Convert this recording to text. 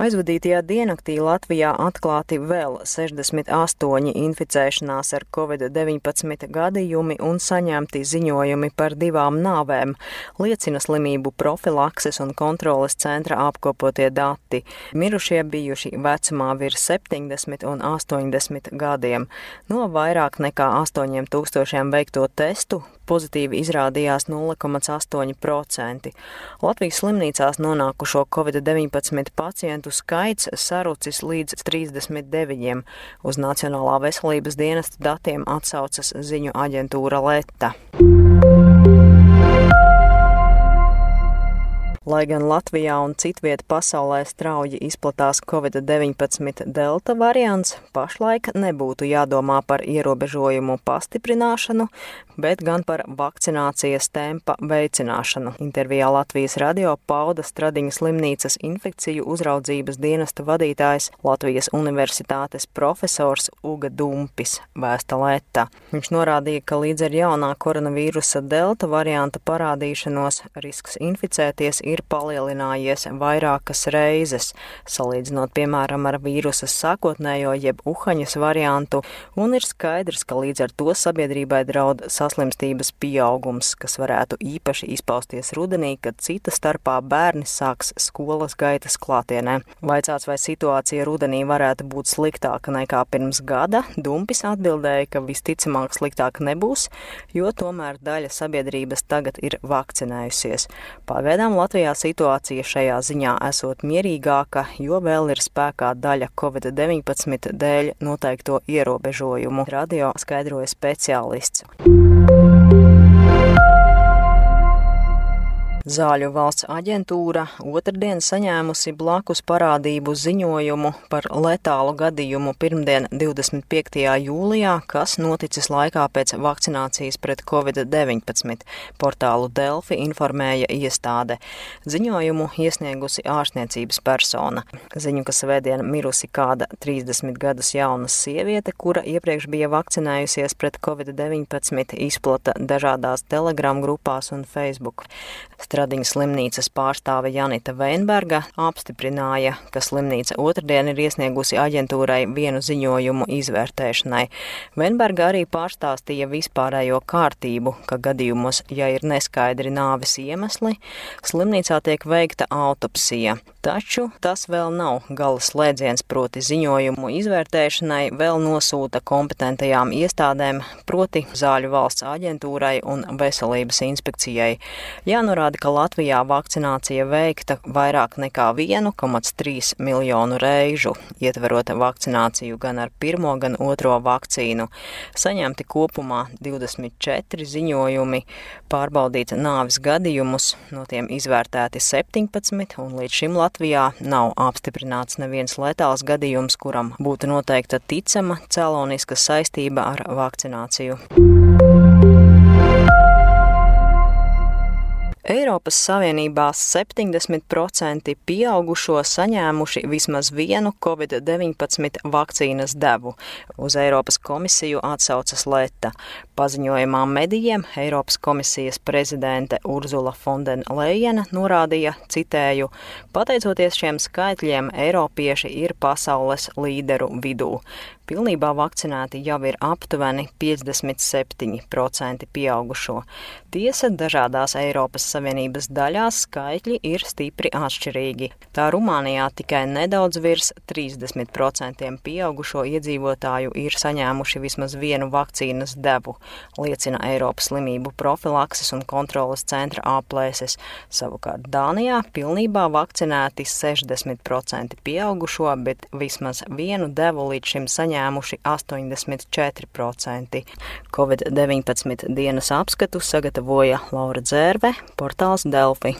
Aizvadītajā diennaktī Latvijā atklāti vēl 68 inficēšanās ar covid-19 gadījumi un saņemti ziņojumi par divām nāvēm, liecina slimību profilakses un kontroles centra apkopotie dati. Mirušie bijuši vecumā virs 70 un 80 gadiem. No vairāk nekā 8000 veikto testu pozitīvi izrādījās 0,8%. Latvijas slimnīcās nonākušo covid-19 pacientu skaits sarucis līdz 39. Uz Nacionālā veselības dienesta datiem atsaucas ziņu aģentūra Leta. Lai gan Latvijā un citviet pasaulē strauji izplatās Covid-19 delta variants, pašlaik nebūtu jādomā par ierobežojumu pastiprināšanu, bet gan par vakcinācijas tempa veicināšanu. Intervijā Latvijas radio pauda Stradiņas slimnīcas infekciju uzraudzības dienesta vadītājs Latvijas Universitātes profesors Uga Dumpis vēsta Leta. Viņš norādīja, ka līdz ar jaunā koronavīrusa delta varianta parādīšanos risks inficēties ir palielinājies vairākas reizes, salīdzinot piemēram ar vīrusa sākotnējo jeb uhaņas variantu, un ir skaidrs, ka līdz ar to sabiedrībai draud saslimstības pieaugums, kas varētu īpaši izpausties rudenī, kad cita starpā bērni sāks skolas gaitas klātienē. Vaicāts, vai situācija rudenī varētu būt sliktāka nekā pirms gada, Dumpis atbildēja, ka visticamāk sliktāka nebūs, jo tomēr daļa sabiedrības tagad ir vakcinējusies. Pagaidām Latvijā Latvijā situācija šajā ziņā esot mierīgāka, jo vēl ir spēkā daļa Covid-19 dēļ noteikto ierobežojumu, radio skaidroja speciālists. Zāļu valsts aģentūra otrdien saņēmusi blakus parādību ziņojumu par letālu gadījumu pirmdien 25. jūlijā, kas noticis laikā pēc vakcinācijas pret covid-19. Portālu Delfi informēja iestāde. Ziņojumu iesniegusi ārstniecības persona. Ziņu, ka svētdien mirusi kāda 30 gadus jauna sieviete, kura iepriekš bija vakcinējusies pret covid-19, izplata dažādās telegram grupās un Facebook. Stradiņas slimnīcas pārstāve Janita Veinberga apstiprināja, ka slimnīca otrdien ir iesniegusi aģentūrai vienu ziņojumu izvērtēšanai. Veinberga arī pārstāstīja vispārējo kārtību, ka gadījumos, ja ir neskaidri nāves iemesli, slimnīcā tiek veikta autopsija. Taču tas vēl nav gala slēdziens, proti ziņojumu izvērtēšanai vēl nosūta kompetentajām iestādēm, proti Zāļu valsts aģentūrai un Veselības inspekcijai. Jānorāda, ka Latvijā vakcinācija veikta vairāk nekā 1,3 miljonu reižu, ietverot vakcināciju gan ar pirmo, gan otro vakcīnu. Saņemti kopumā 24 ziņojumi, pārbaudīt nāvis gadījumus, no tiem izvērtēti 17, un līdz šim Latvijā nav apstiprināts neviens letāls gadījums, kuram būtu noteikta ticama celoniska saistība ar vakcināciju. Eiropas Savienībā 70% pieaugušo saņēmuši vismaz vienu covid-19 vakcīnas devu. Uz Eiropas komisiju atsaucas Leta. Paziņojumā medijiem Eiropas komisijas prezidente Urzula Fondenleina norādīja, citēju, pateicoties šiem skaitļiem, Eiropieši ir pasaules līderu vidū. Pilnībā vakcinēti jau ir aptuveni 57% pieaugušo. Tiesa, dažādās Eiropas Savienības daļās skaitļi ir stipri atšķirīgi. Tā Rumānijā tikai nedaudz virs 30% pieaugušo iedzīvotāju ir saņēmuši vismaz vienu vakcīnas devu, liecina Eiropas slimību profilakses un kontrolas centra aplēses. Savukārt Dānijā pilnībā vakcinēti 60% pieaugušo, bet vismaz vienu devu līdz šim saņēmuši saņēmuši 84%. Covid-19 dienas apskatu sagatavoja Laura Dzērve, portāls Delfi.